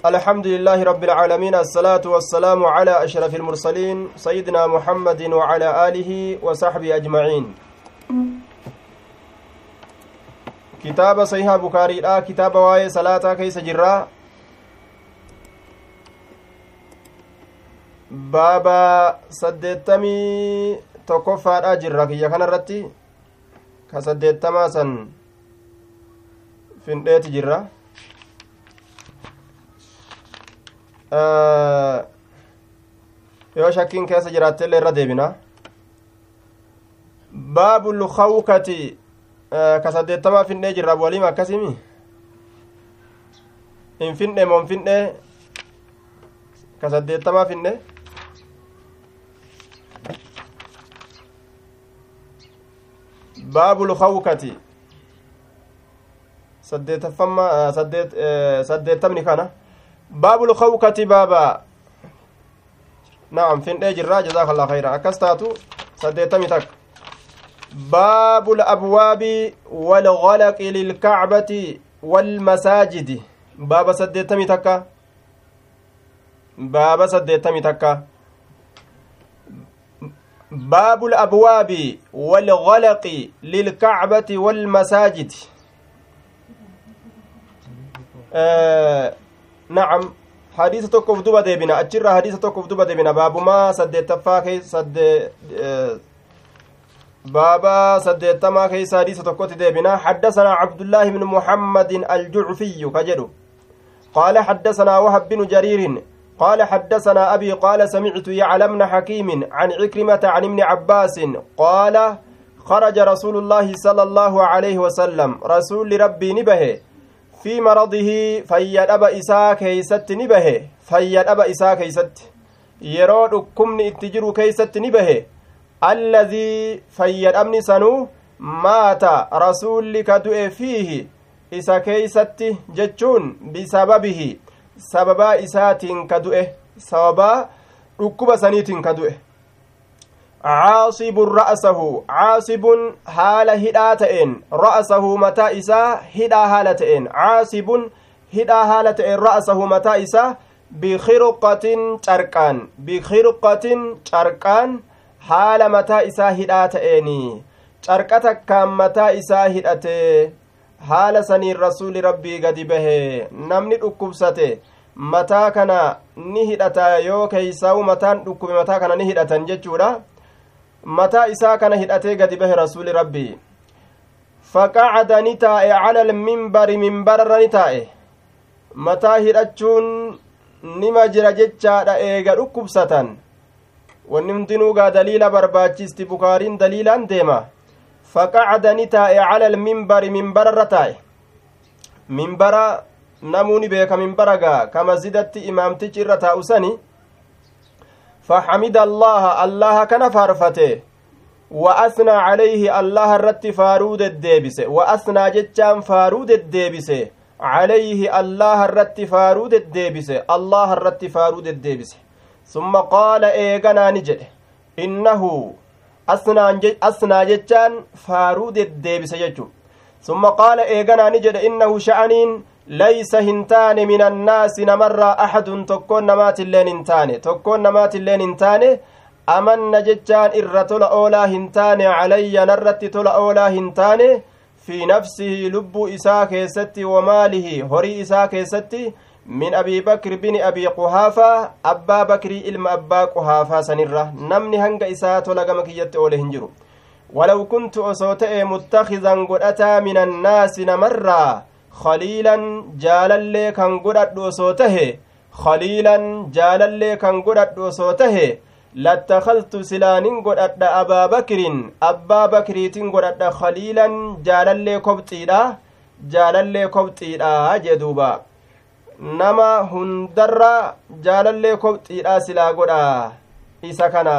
الحمد لله رب العالمين الصلاة والسلام على أشرف المرسلين سيدنا محمد وعلى آله وصحبه أجمعين كتاب صحيح بكاري لا آه، كتاب واي صلاة كيس جرا بابا سدتمي تكفى أجرا كي كان الرتي كصدتما سن فنديت جرا yoo shakkiin keessa jiraatte illee irra deebina baabul kawkati ka saddeettamaa finnee jirra waliima akkasimi hin finne moon finne ka saddeettamaa finne baabul kawkati saddeettamni kana baabul khawkati baaba na'am findhee jirraa jazaakallaa khayra akkas taatu saddeettami takka باب الأبواب والغلق للكعبة والمساجد باب سديتمي تكا باب سديتمي تكا باب الأبواب والغلق للكعبة والمساجد آه nacam hadiisa tokkoof duba deebina achirraa hadiisa tokkoof duba deebina baabumaa saddeettaffaa سد آه، بابا سدتما كيس حديث تكوت ديبنا حدثنا عبد الله بن محمد الجعفي كجدو قال حدثنا وهب بن جرير قال حدثنا أبي قال سمعت يعلمن حكيم عن عكرمة عن ابن عباس قال خرج رسول الله صلى الله عليه وسلم رسول ربي نبهه في مرضه فيدأب إساء كيست نبه فيدأب إساء كيست يرو دكمن اتجر كيست نبه الذي فيدأبن سنو مات رسولك دؤ فيه isa keeysatti jechuun bisababihi sababaa isaatiin ka du'e sababaa dhukkuba saniitiin ka du'e caasibun ra'sahu caasibun haala hidhaa ta'een ra'sahu mataa isaa hidhaa haala ta'een caasibun hidhaa haala ta'een mataa isaa bikirqatin carqaan bikirqatin carqaan haala mataa isaa hidhaa ta'een carqa takkaan mataa isaa hidhate haala saniin rasuuli rabbii gadi bahee namni dhukkubsate mataa kana ni hidhata yoo keeysaa'u mataan dhukkube mataa kana ni hidhatan jechuudha mataa isaa kana hidhatee gadi bahe rasuuli rabbii faqacada ni taa'e cala alminbari minbararra ni taa'e mataa hidhachuun nima jira jechaadha eega dhukkubsatan wanni hundinuugaa daliila barbaachisti bukaariin daliilaan deema faqacada ni taa'e cala alminbari minbararra taa'e minbara namuuni beeka minbara ka masjidatti imaamtichi irra taa'u sani فحمد الله الله كان فارفته وأثنى عليه الله الرت فارود الديبس وأثنى جتان فارود الديبس عليه الله الرت فارود الديبس الله الرت فارود الديبس ثم قال إيجنا نجد إنه أثنى جتان فارود الديبس ثم قال إيجنا نجد إنه شأنين ليس هنتان من الناس نمر أحد تكون نمات اللين انتان تكون نمات اللين انتان أمن جتان إر تلا أولا هنتان علي نرت تلا أولا هنتان في نفسه لب إساء كيستي وماله هري إساء كيستي من أبي بكر بن أبي قهافة أبا بكر إلم أبا قهافة سنرة نمني هنگ إساء تلا قمكيت هنجرو ولو كنت أصوتئ متخذا قد أتى من الناس نمرّا khaliilan jaalallee kan godhadhu osoo tahe khaliilan jaalallee kan godhadhu osoo tahe lattakhaltu silaanin godhadha abaa bakirin abbaa bakiriitin godhadha khaliilan jaalallee kobxiidha jaalallee kobxiidha jee duuba nama hundarra jaalallee kobxiidha silaa godha isa kana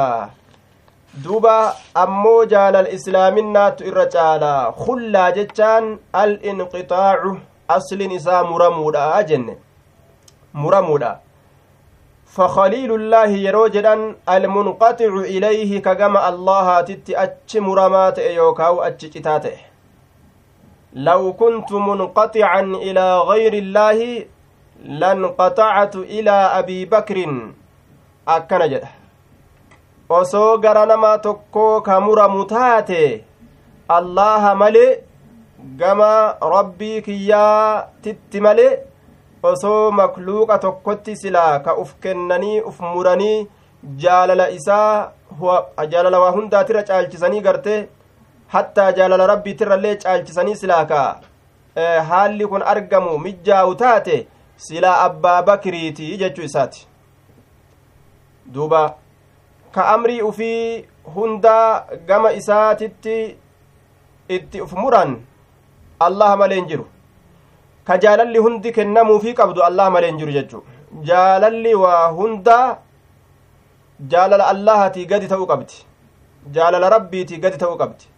duba ammoo jaalal islaaminaatu irra caala kullaa jechaan al inqixaacu aslin isaa muramuudha jenne muramuudha فخليل الله يروجدان المنقطع إليه كجمع الله تتي أتش مرمات أيوكاو أتش كتاته لو كنت منقطعا إلى غير الله لانقطعت إلى أبي بكر أكنجده osoo gara nama tokko ka muramu taate allaha malee gama rabbii kiyyaatitti malee osoo makluuqa tokkotti silaa ka uf kennanii uf muranii jaalala isaa jaalala waa hundaatirra caalchisanii gartee hattaa jaalala rabbiitirrallee caalchisanii silaa ka e, haalli kun argamu mijaa'u taate silaa abbaa bakiriiti jechuu isaati duuba ka amrii ufii hundaa gama isaatitti itti uf muran allah malee hin jiru ka jaalalli hundi kennamuufii qabdu allah maleen jiru jechuu jaalalli waa hundaa jaalala allahatii gadi ta'uu qabdi jaalala rabbiitii gadi ta'uu qabdi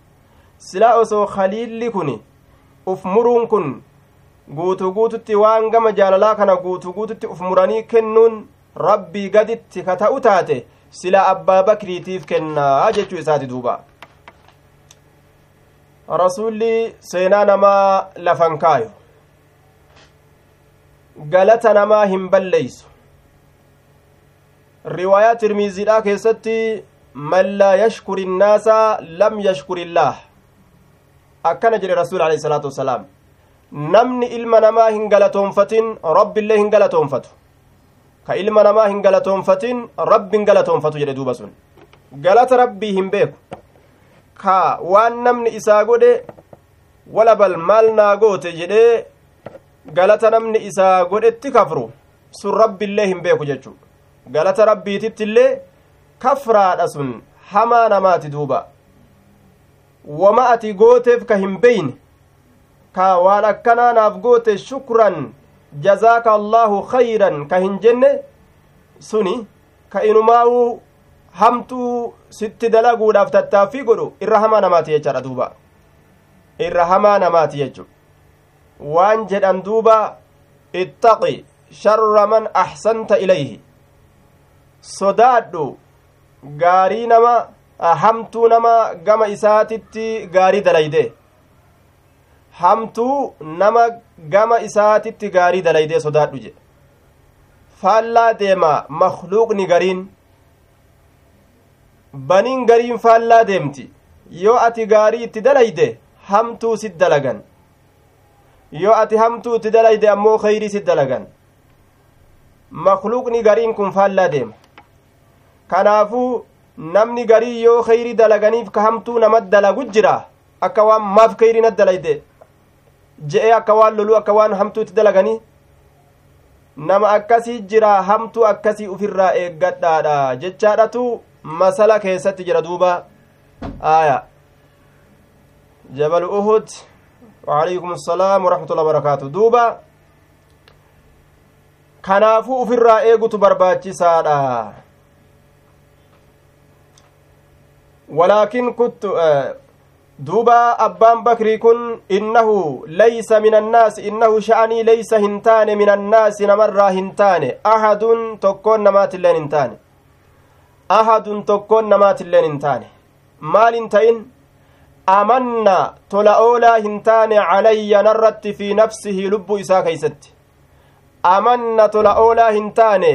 silaa osoo khaliilli kun uf muruun kun guutuu guututti waan gama jaalalaa kana guutuu guututti uf muranii kennuun rabbii gaditti ka ta'u taate sila abbaa bakriitiif kennaa jechuu isaati duuba rasuulli seenaa namaa lafan kaayo galata namaa hin balleeysu riwaayaa tirmiiziidhaa keessatti man laa yashkuri innaasa lam yashkuri illaah akkana jedhe rasuul alehi salaatu wasalaam namni ilma namaa hin galatoonfatin rabbiillee hin galatoonfatu ka ilma namaa hin galatoonfatin rabbiin galatoonfatu jedhe duuba sun galata rabbii hin beeku ka waan namni isaa godhe walabal maal naa goote jedhee galata namni isaa godhetti kafru sun rabbillee hin beeku jechu galata rabbiitittillee kafraadha sun hamaa namaati duuba wama ati gooteef ka hin beyne ka waan akkanaa naaf goote shukuran. jazaaka allaahu khayran ka hin jenne suni ka inumaa'uu hamtuu sitti dalaguudhaaf tattaaffii godhu irra hamaa namaati jechaadha duuba irra hamaa namaati jechu waan jedhan duuba ittaqi sharra man axsanta ilayhi sodaadhu gaarii nama hamtuu nama gama isaatitti gaarii dalayde hamtuu nama gama isaatitti gaarii dalaydee sodaadhu jedhe faallaa deema makluuqni gariin baniin gariin faallaa deemti yoo ati gaarii itti dalayde hamtuu sit dalagan yoo ati hamtuu itti dalayde ammoo kayrii sit dalagan makluuqni gariin kun faallaa deema kanaafuu namni garii yoo kayrii dalaganiif ka hamtuu namat dalagu jira akka waan maaf kayrii nat dalayde je'ee akka waan loluu akka waan hamtuutti dalaganii nama akkasii jira hamtuu akkasii ufirraa eeggadhaadha jechaadhatu masala keessatti jira duuba aya jabalu uhud وعليكم السلام ورحمة الله وبركاته دوبا kanaafuu ufirraa eegutu barbaachisaadha walaakin kuttu duuba abbaan bakrii kun innahu laysa min annaasi innahu sha'anii laysa hin taane min annaasi namarraa hin taane ahadun tokkoon namaatilleen hin taane ahadun tokkoon namaatilleen hin taane maal hin ta'in amanna tola oolaa hin taane calayya narratti fi nafsihi lubbuu isaa keeysatti amanna tola oolaa hin taane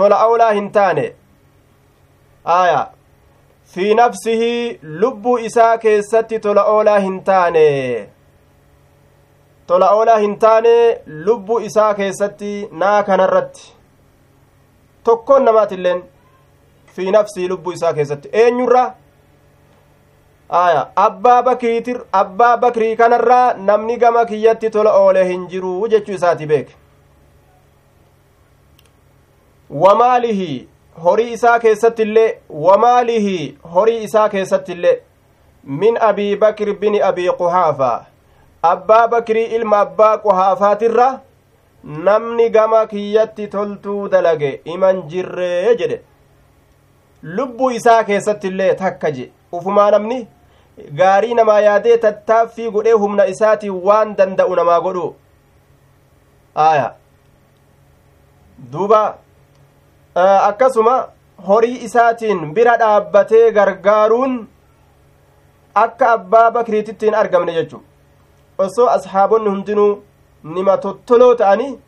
tola oolaa hin taane aayaa fi lubbuu isaa keessatti tola oolaa hin taane tola oolaa hin taane lubbuu isaa keessatti naa kanarratti tokkoon namaatilleen fi nafsihii lubbuu isaa keessatti eenyurra abbaa abbaa bakrii kanarraa namni gama kiyyatti tola oolee hin jiru jechuu isaati beeke wamaalihi horii isaa keessatti illee wamaalihi horii isaa keessatti illee min abii bakir bini abii quhaafaa abbaa bakrii ilma abbaa quhaafaatirra namni gama kiyyatti toltuu dalage iman jirree jedhe lubbuu isaa keessatti illee takka je ufumaa namni gaarii namaa yaadee tattaaffii godhee humna isaatiin waan danda'u namaa godhu aya duuba akkasuma horii isaatiin bira dhaabbatee gargaaruun akka abbaa bakriititti hin argamne jechuudha osoo ashaabonni hundinuu nima tottoloo ta'anii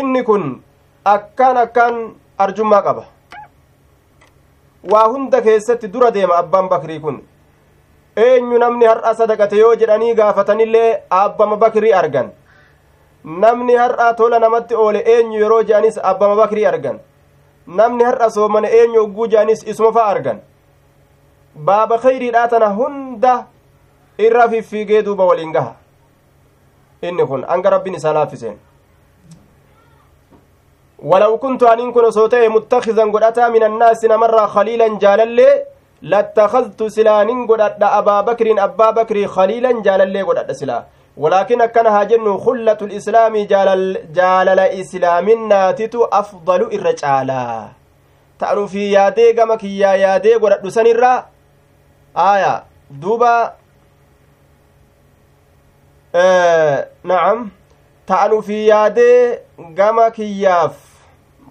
inni kun akkaan akkaan arjummaa qaba waa hunda keessatti dura deema abbaan bakrii kun eenyu namni har'aa sadaqate yoo jedhanii gaafatanillee abbama bakrii argan namni har'aa tola namatti oole eenyu yeroo jedhanis abbama bakrii argan namni har'a soomana eenyu ogguu jaanis isuma fa argan baaba kayriidha tana hunda irra fiffiigee duuba waliin gaha inni kun anga rabbiin isaa laaffiseen ولو كنت أن كن صوتي متخذا قدأتا من الناس نمر خليلا جاللي لاتخذت سلا ننقل أبا بكر أبا بكر خليلا جاللي قدأت سلا ولكن أكن هاجن خلة الإسلام جالل جالل إسلام ناتت أفضل الرجالا ta'anu fi yaadee gama kiyyaa yaadee godhadhu sanirra aaya duuba na'am ta'anu fi yaadee gama kiyyaaf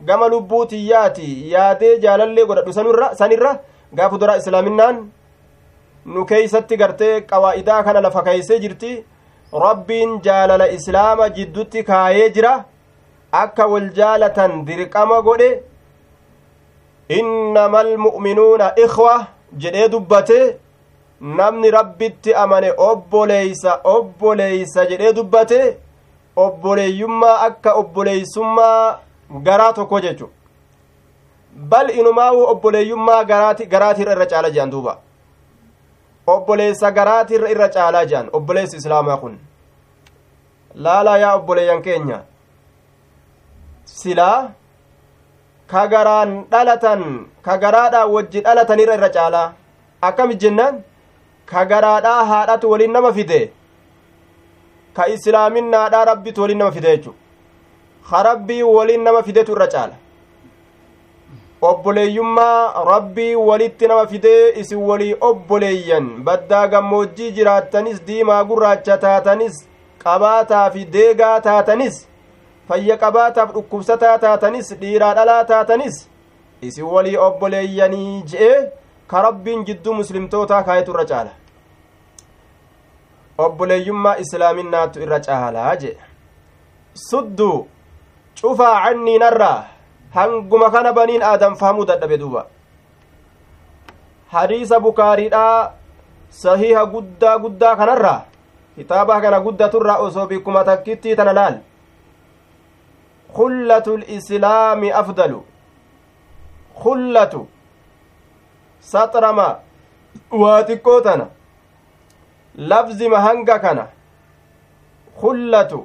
gama lubbuu tiyyaati yaadee jaalallee godhadhu sanirra gaafa dura islaaminaan nu keeysatti gartee qawaa'idaa kana lafa keeysee jirti rabbiin jaalala islaama jiddutti kaayee jira akka wal jaalatan dirqama godhe innama almu'minuuna ikwa jedhee dubbate namni rabbitti amane obboleeysa obboleeysa jedhee dubbate obboleeyyummaa akka obboleeysummaa garaa tokko jechu bal inumaawu obboleeyyummaa garaati garaatiirra irra caala jedhan duuba obboleessa garaatirra irra caalaa jedhan obboleessi islaamaa kun laalaa yaa obboleeyyan keenya silaa ka garaan dhalatan ka garaadhaan wajji dhalatanirra irra caalaa akkami jennaan ka garaadhaa haadhatu waliin nama fide ka islaaminaadhaa rabbitu waliin nama fide jechu ka rabbii waliin nama fidetu irra caala obboleeyyummaa rabbii walitti nama fidee isin walii obboleeyyan baddaa gammoojjii jiraattanis diimaa gurraacha taatanis qabaataa fi deegaa taatanis fayya qabaataaf dhukkubsataa taatanis dhiiraa dhalaa taatanis isin walii obboleeyyanii je'ee ka rabbiin jidduu muslimtootaa kaayetu irra caala obboleeyyummaa naatu irra caalaa jedhe suddu cufaa cannii hanguma kana baniin aadam fahamuu dadhabe duuba hadiisa bukaariidhaa sahiha guddaa guddaa kanarraa kitaaba kana guddaturraa osoo bikkuma takkittii tana laal kullatu lislaami afdalu kullatu saxrama waa xiqqoo tana lafzima hanga kana kullatu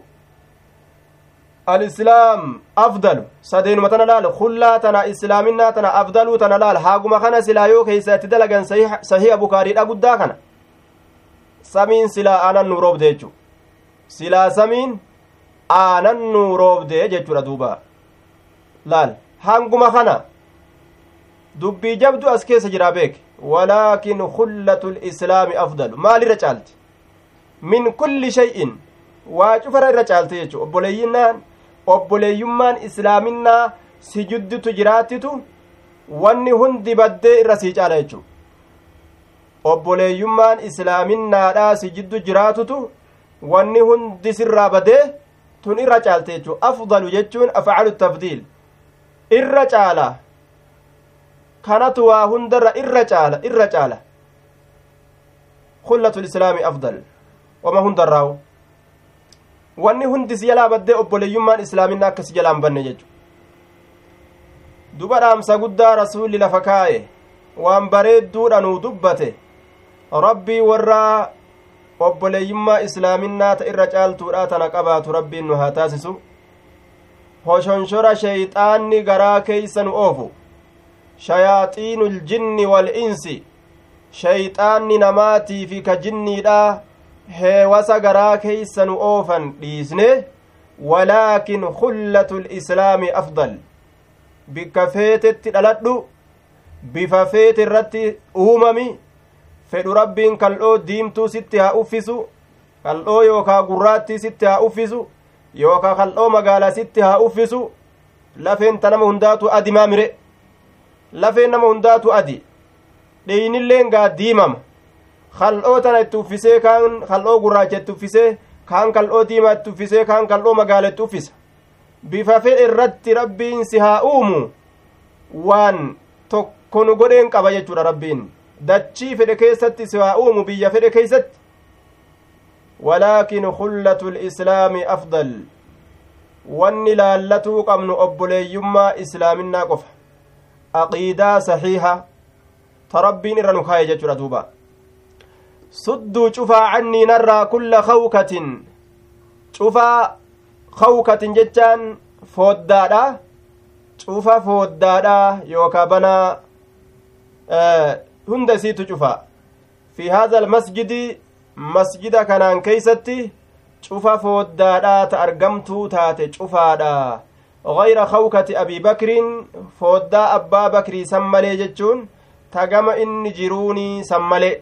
alislaam afdalu sadeenuma tana laal kullaa tana islaaminaa tana afdaluu tana laal haaguma kana silaa yoo keeysa itti dalagan sahiha bukaariidha guddaa kana samiin silaa aanannu roobde jechu silaa samiin aanannu roobde jechuudha duuba laal hanguma kana dubbii jabdu as keessa jiraa beek walaakin kullatu lislaami afdalu maalirra caalti min kulli shay'in waa cufara irra caalte jechu obboleeyyinnaan obboleeyyummaan islaaminaa si jiddutu jiraattitu wanni hundi baddee irra sii caala jechuudha obboleeyyummaan islaaminaadhaa si jiddu jiraatutu wanni hundi sirraa badee tun irra caalte jechuudha afdalu jechuun afacalu tafdiil irra caala kanatu waa hundarra irra caala irra caala kullatu lislaami afdal wama hundarraawu wanni hundi si jalaa baddee obboleeyyummaan islaaminaa akkasi jalaan banne jechu duba dhaamsa guddaa rasuulli lafa kaa'e waan bareedduudhanuu dubbate rabbii warraa obboleeyyummaa islaaminaa ta irra caaltuudhaa tana qabaatu rabbiin nu haa taasisu hoshonshora sheeyxaanni garaa keeysa nu oofu shayaaxiinul jinni wal insi sheeyxaanni namaatii fi ka jinniidhaa heewasa garaa keeysanu oofan dhiisne walaakin kullatu lislaami afdal bikka feetetti dhaladhu bifa feete irratti uumami fedhu rabbiin kaldhoo diimtuu sitti haa uffisu kaldhoo yookaa gurraattii sitti haa uffisu yookaa kaldhoo magaalaa sitti haa uffisu lafeen ta nama hundaatu adi maamire lafeen nama hundaatu adi dheeynilleen gaa diimama kal'oo tana itti uffisee kaan kal'oo gurraacha itti uffisee kaan kal'oo diimaa itti uffisee kaan kal'oo magaala itti uffisa bifa fedhe irratti rabbiin si haa uumu waan tokko nu godheen qaba jechuudha rabbiin dachii fedhe keessatti si haa uumu biyya fedhe keeysatti walaakin hullatu lislaami afdal wanni laallatuu qabnu obboleeyyummaa islaaminaa qofa aqiidaa saxiiha ta rabbiin irra nu kaaye jechuudha duuba sudduu cufaa cannii narraa kulla kawkatin cufaa kawkatin jechaan fooddaadha cufa fooddaadha yookaa banaa hunda isiitu cufa fi haadha almasjidi masjida kanaan keeysatti cufa fooddaadha ta argamtuu taate cufaadha غير خوكة أبي بكر فودا أبا بكري سملي جتشون تقام إن جروني سملي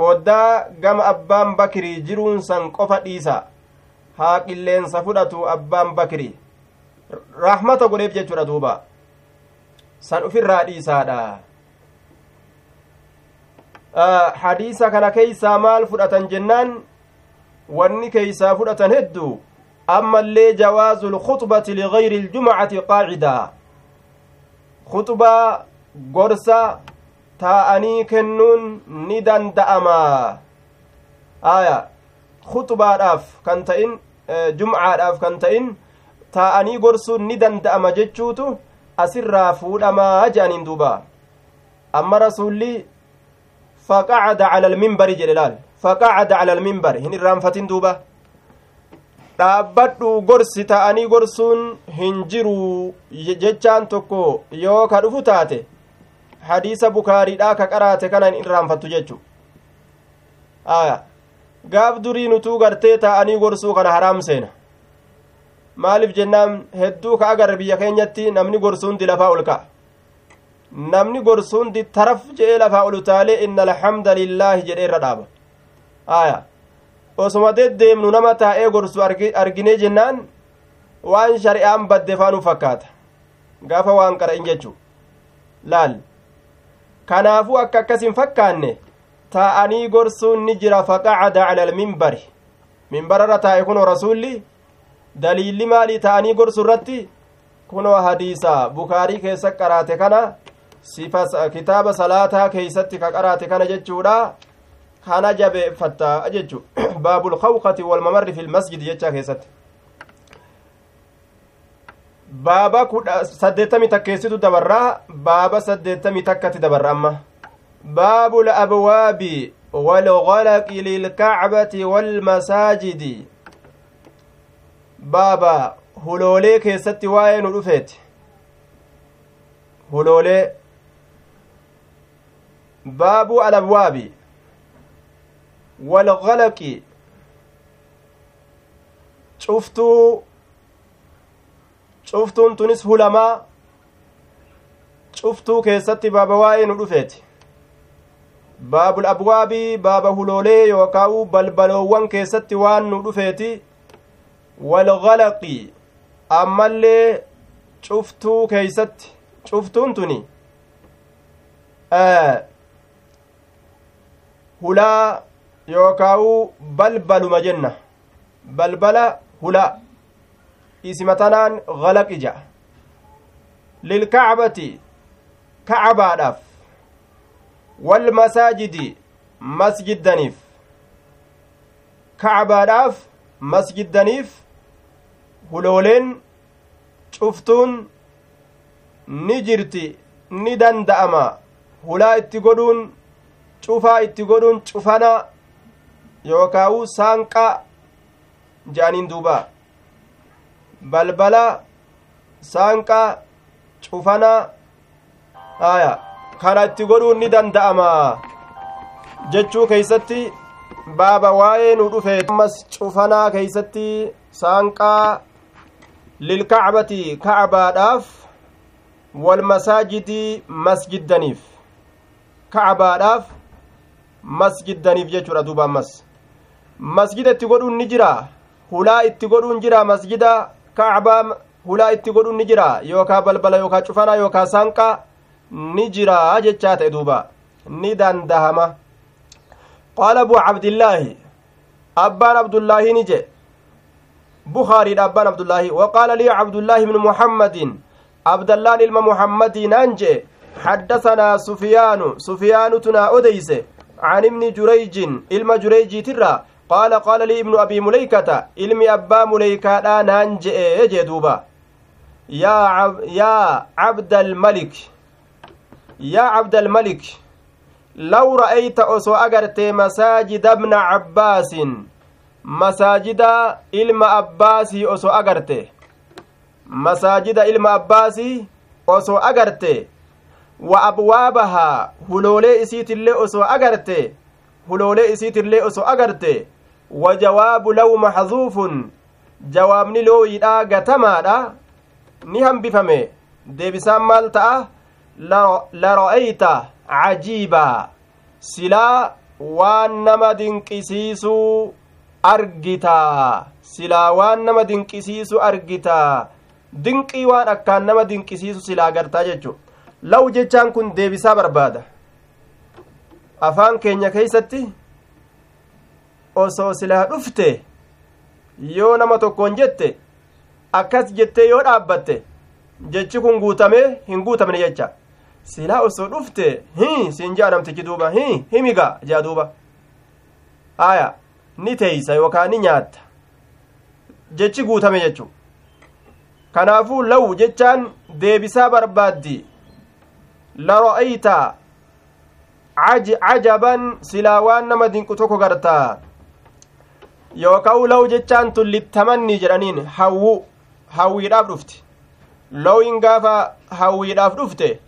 foddaa gama abbaan bakirii jiruunsan qofa dhiisa haa qilleensa fudhatu abbaan bakirii rahmata godheef jechuudha duuba san ufirraa dhiisaadha hadiisa kana keeysaa maal fudhatan jennaan wanni keeysaa fudhatan hedduu ammallee jawaazu lkhuxbati ligayri iljumacati qaacidaa khuxbaa gorsa taa'anii kennuun ni danda'ama aya khuxubaadhaaf kan ta'in jumcaadhaaf kan ta'in taa'anii gorsuun ni danda'ama jechuutu asirraa fuudhamaa je'aniin duuba amma rasuulli faqacada cala alminbari jedhe laal faqacada cala alminbari hin irraanfatin duuba dhaabbadhu gorsi taa'anii gorsuun hin jiru jechaan tokko yoo ka dhufu taate hadiisa bukaariidhaa ka qaraate kana hin raanfattu jechu gaaf durii nutuu gartee taa'anii gorsuu kana haraam seena maaliif jennaan hedduu ka agarre biyya keenyatti namni gorsuun di lafaa ol ka'a namni gorsuun di taraf jedhee lafaa ol utaalee inna alhamda lillaahi jedhee irra dhaaba aya osuma deddeemnu nama taa'ee gorsu arginee jennaan waan shari'aan badde faanuu fakkaata gaafa waan qara'in jechuu laal kanaafuu akka akkas hin fakkaanne taa'anii gorsuun ni jira faqacada cala alminbari minbararra taa'e kunoo rasuulli daliilli maalii taa'anii gorsu irratti kunoo hadiisa bukaarii keessa qaraate kana sifa kitaaba salaataa keeysatti ka qaraate kana jechuudha kana jabeeffatta jechu baabulkawqati walmamarri fi lmasjidi jechaa keessatti baaba saddeettamii takkeessitu dabarraa baaba saddeettamii takkatti dabarra amma baabu labwaabi walgalaqi lilkacbati walmasaajidi baaba huloolee keessatti waa'ee nu dhufeeti huloolee baabu alabwaabi walgalaqi cuftuu cuftuun tunis hulamaa cuftuu keessatti baaba waa'ee nu dhufeeti baabul abwaabii baaba huloolee yookaa'u balbaloowwan keessatti waan nu dhufeeti walgalaqi ammallee cuftuu keeysatti cuftuun tuni hulaa yookaa'u balbaluma jenna balbala hulaa isimatanaan galaqi ja'a lilkacbati kacabaadhaaf walmasaajidi masjiddaniif kacabaadhaaf masjiddaniif hulooleen cuftuun ni jirti ni danda'ama hulaa itti godhuun cufaa itti godhuun cufana yookaa'uu saanqaa jaaniin duubaa balbala saanqaa cufanaa haya kana itti godhuun ni danda'ama jechuu keeysatti baaba waa'ee nu dhufee ammas cufanaa keeysatti saanqaa lilkacbati kacbaadhaaf walmasaajidii masjiddaniif kacbaadhaaf masjiddaniif jechuudha duuba ammas masjida itti godhuun ni jira hulaa itti godhuun jira masjida kacbaa hulaa itti godhu ni jira yookaa balbala yookaa cufanaa yookaa sanqa ni jira jechaa ta'e duuba ni dandahama qaala abu cabdillaahi abbaan abdullaahi ni je bukaariidha abbaan abdullaahi wa qaala lii cabdullaahi bnu muhammadin abdallaan ilma muhammadiinaan je حدثنا سفيان سفيان تنا أديس عن ابن جريج إلما جريج قال قال لي ابن أبي مليكة إلمي أبا مليكة لا نانجئ جدوبا يا عب يا عبد الملك يا عبد الملك لو رأيت أسو أجرت مساجد ابن عباس مساجد إلما عباسي أسو أجرت مساجد إلما عباسي أسو أجرت وأبوابها هلولي إسيت اللي أسو أجرت هلولي إسيت اللي أسو wajawaabu law maxduufun jawaabni looyidha gatamaadha ni hambifame deebisaan maal ta'a lara'ayta cajiibaa silaa waan nama dinqisiisuu argitaa silaa waan nama dinqisiisu argitaa dinqii waan akkaan nama dinqisiisu silaa gartaa jechu law jechaan kun deebisaa barbaada afaan keenya keeysatti osoo silaa dhufte yoo nama tokkoon jette akkas jettee yoo dhaabbatte jechi kun guutamee hin guutamne jecha silaa osoo dhufte hi siin jaa namtichi duuba hi jaa duuba aya ni teeysa yookaan ni nyaatta jechi guutame jechu kanaafuu lawu jechaan deebisaa barbaaddi lara'ayta cajaban silaa waan nama dinqu tokko gartaa yookaan law jechaan tun littamanni jedhaniin hawwu hawwiidhaaf dhufte lowin gaafa hawwiidhaaf dhufte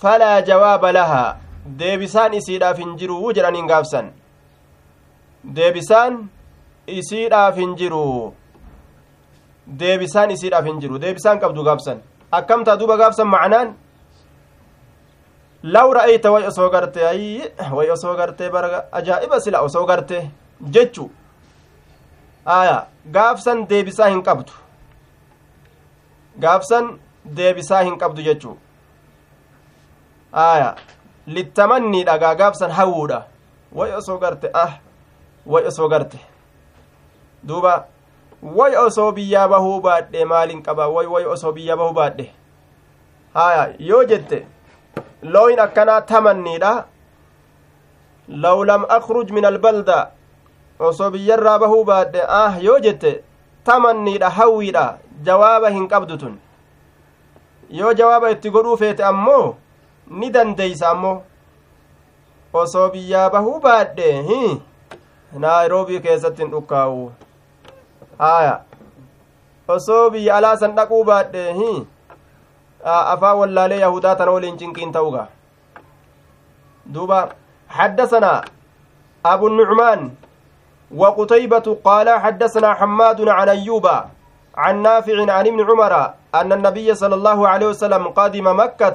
falaa jawaaba lahaa deebisaan isiidhaaf hin jiru jedhaniin gaafsan deebisaan isiidhaaf hin jiru deebisaan isiidhaaf hin jiru deebisaan qabdu gaafsan akkamtaa duuba gaafsan macnaan law ra'ayta way osoo garte ay way osoo gartee bara ajaa'iba sila osoo garte jechu gaaf san deebisaa hin qabdu san deebisaa hin qabdu jechuu aya littamanniidha gaa gaafsan hawuudha way osoo garte ah way osoo garte duuba way osoo biyyaa bahuu baadhe maalin qaba way way osoo biyyaa bahuu baadhe haya yoo jette looyin akkanaa tamanniidha law lam akruj min albalda osoo biyyarraa bahuu baadde ah yoo jette tamanniidha hawwiidha jawaaba hin qabdu tun yoo jawaaba itti godhuu feete ammoo ni dandeeysa ammoo osoo biyyaa bahuu baadhe hi naayiroobii keessatti hin dhukkaa'u haya osoo biyya alaasan dhaquu baadhe hi afaan wallaalee yahudaa tana waliin cinqiin ta'uga duuba حدثنا أبو النعمان وقتيبة قال حدثنا حماد عن أيوب عن نافع عن ابن عمر أن النبي صلى الله عليه وسلم قادم مكة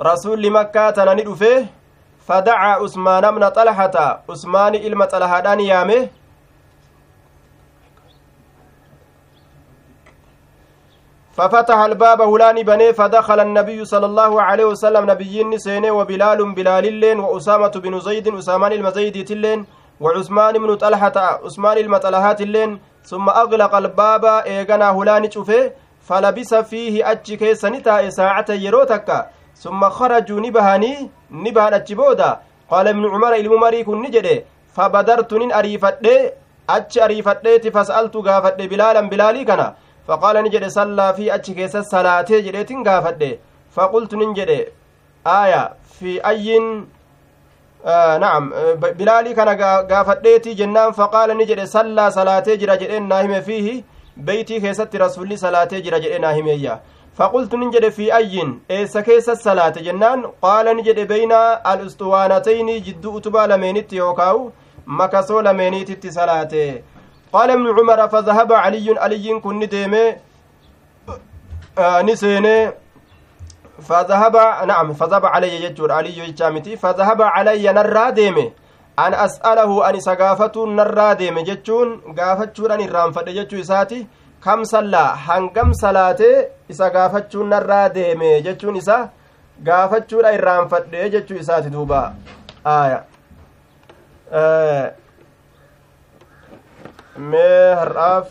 رسول مكة تنندو فيه فدعا عثمان بن طلحة عثمان إلما طلحة يامه ففتح الباب هلاني بني فدخل النبي صلى الله عليه وسلم نبيين سيني وبلال بلال اللين وأسامة بن زيد أسامان المزيد تلين وعثمان بن طلحة عثمان المطلحات اللين ثم أغلق الباب إيغنا هلاني شوفه فلبس فيه أجي كيس نتاء ساعة يروتك ثم خرجوا نبهاني نبهان أجبودا قال ابن عمر الممري كن نجري فبدرت نن أريفت أجي أريفت فسألت غافت بلالا بلالي كان فقال نجري صلى في أجي كيس الصلاة جريت غافت فقلت ننجري آية في أي آه، نعم آه، بلالي كان غافتيتي جنان فقال نجد صلى صلاتي جرا جدين ناهمه فيه بيتي كيست رسولي صلاتي جرا جدين ناهمه يا فقلت نجد في أي إيسا كيست صلاة جنان قال نجد بين الأسطوانتين جد أتبا لمينت يوكاو مكسو لمينت صلاة قال ابن عمر فذهب علي علي كن ديمه آه نسينه fadahaba naam fadaba calayya jechuudha aliyyoo jechaa miti fadahaba calayya narraa deeme an as'alahu an isa gaafatuu narraa deeme jechuun gaafachuudhan irraanfadhe jechuu isaati kam sallaa hangam salaatee isa gaafachuu narraa deeme jechuun isa gaafachuudha irraanfadhe jechuu isaati duuba aaya mee har'aaf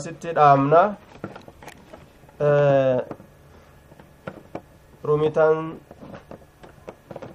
asitti dhaamna rumitaan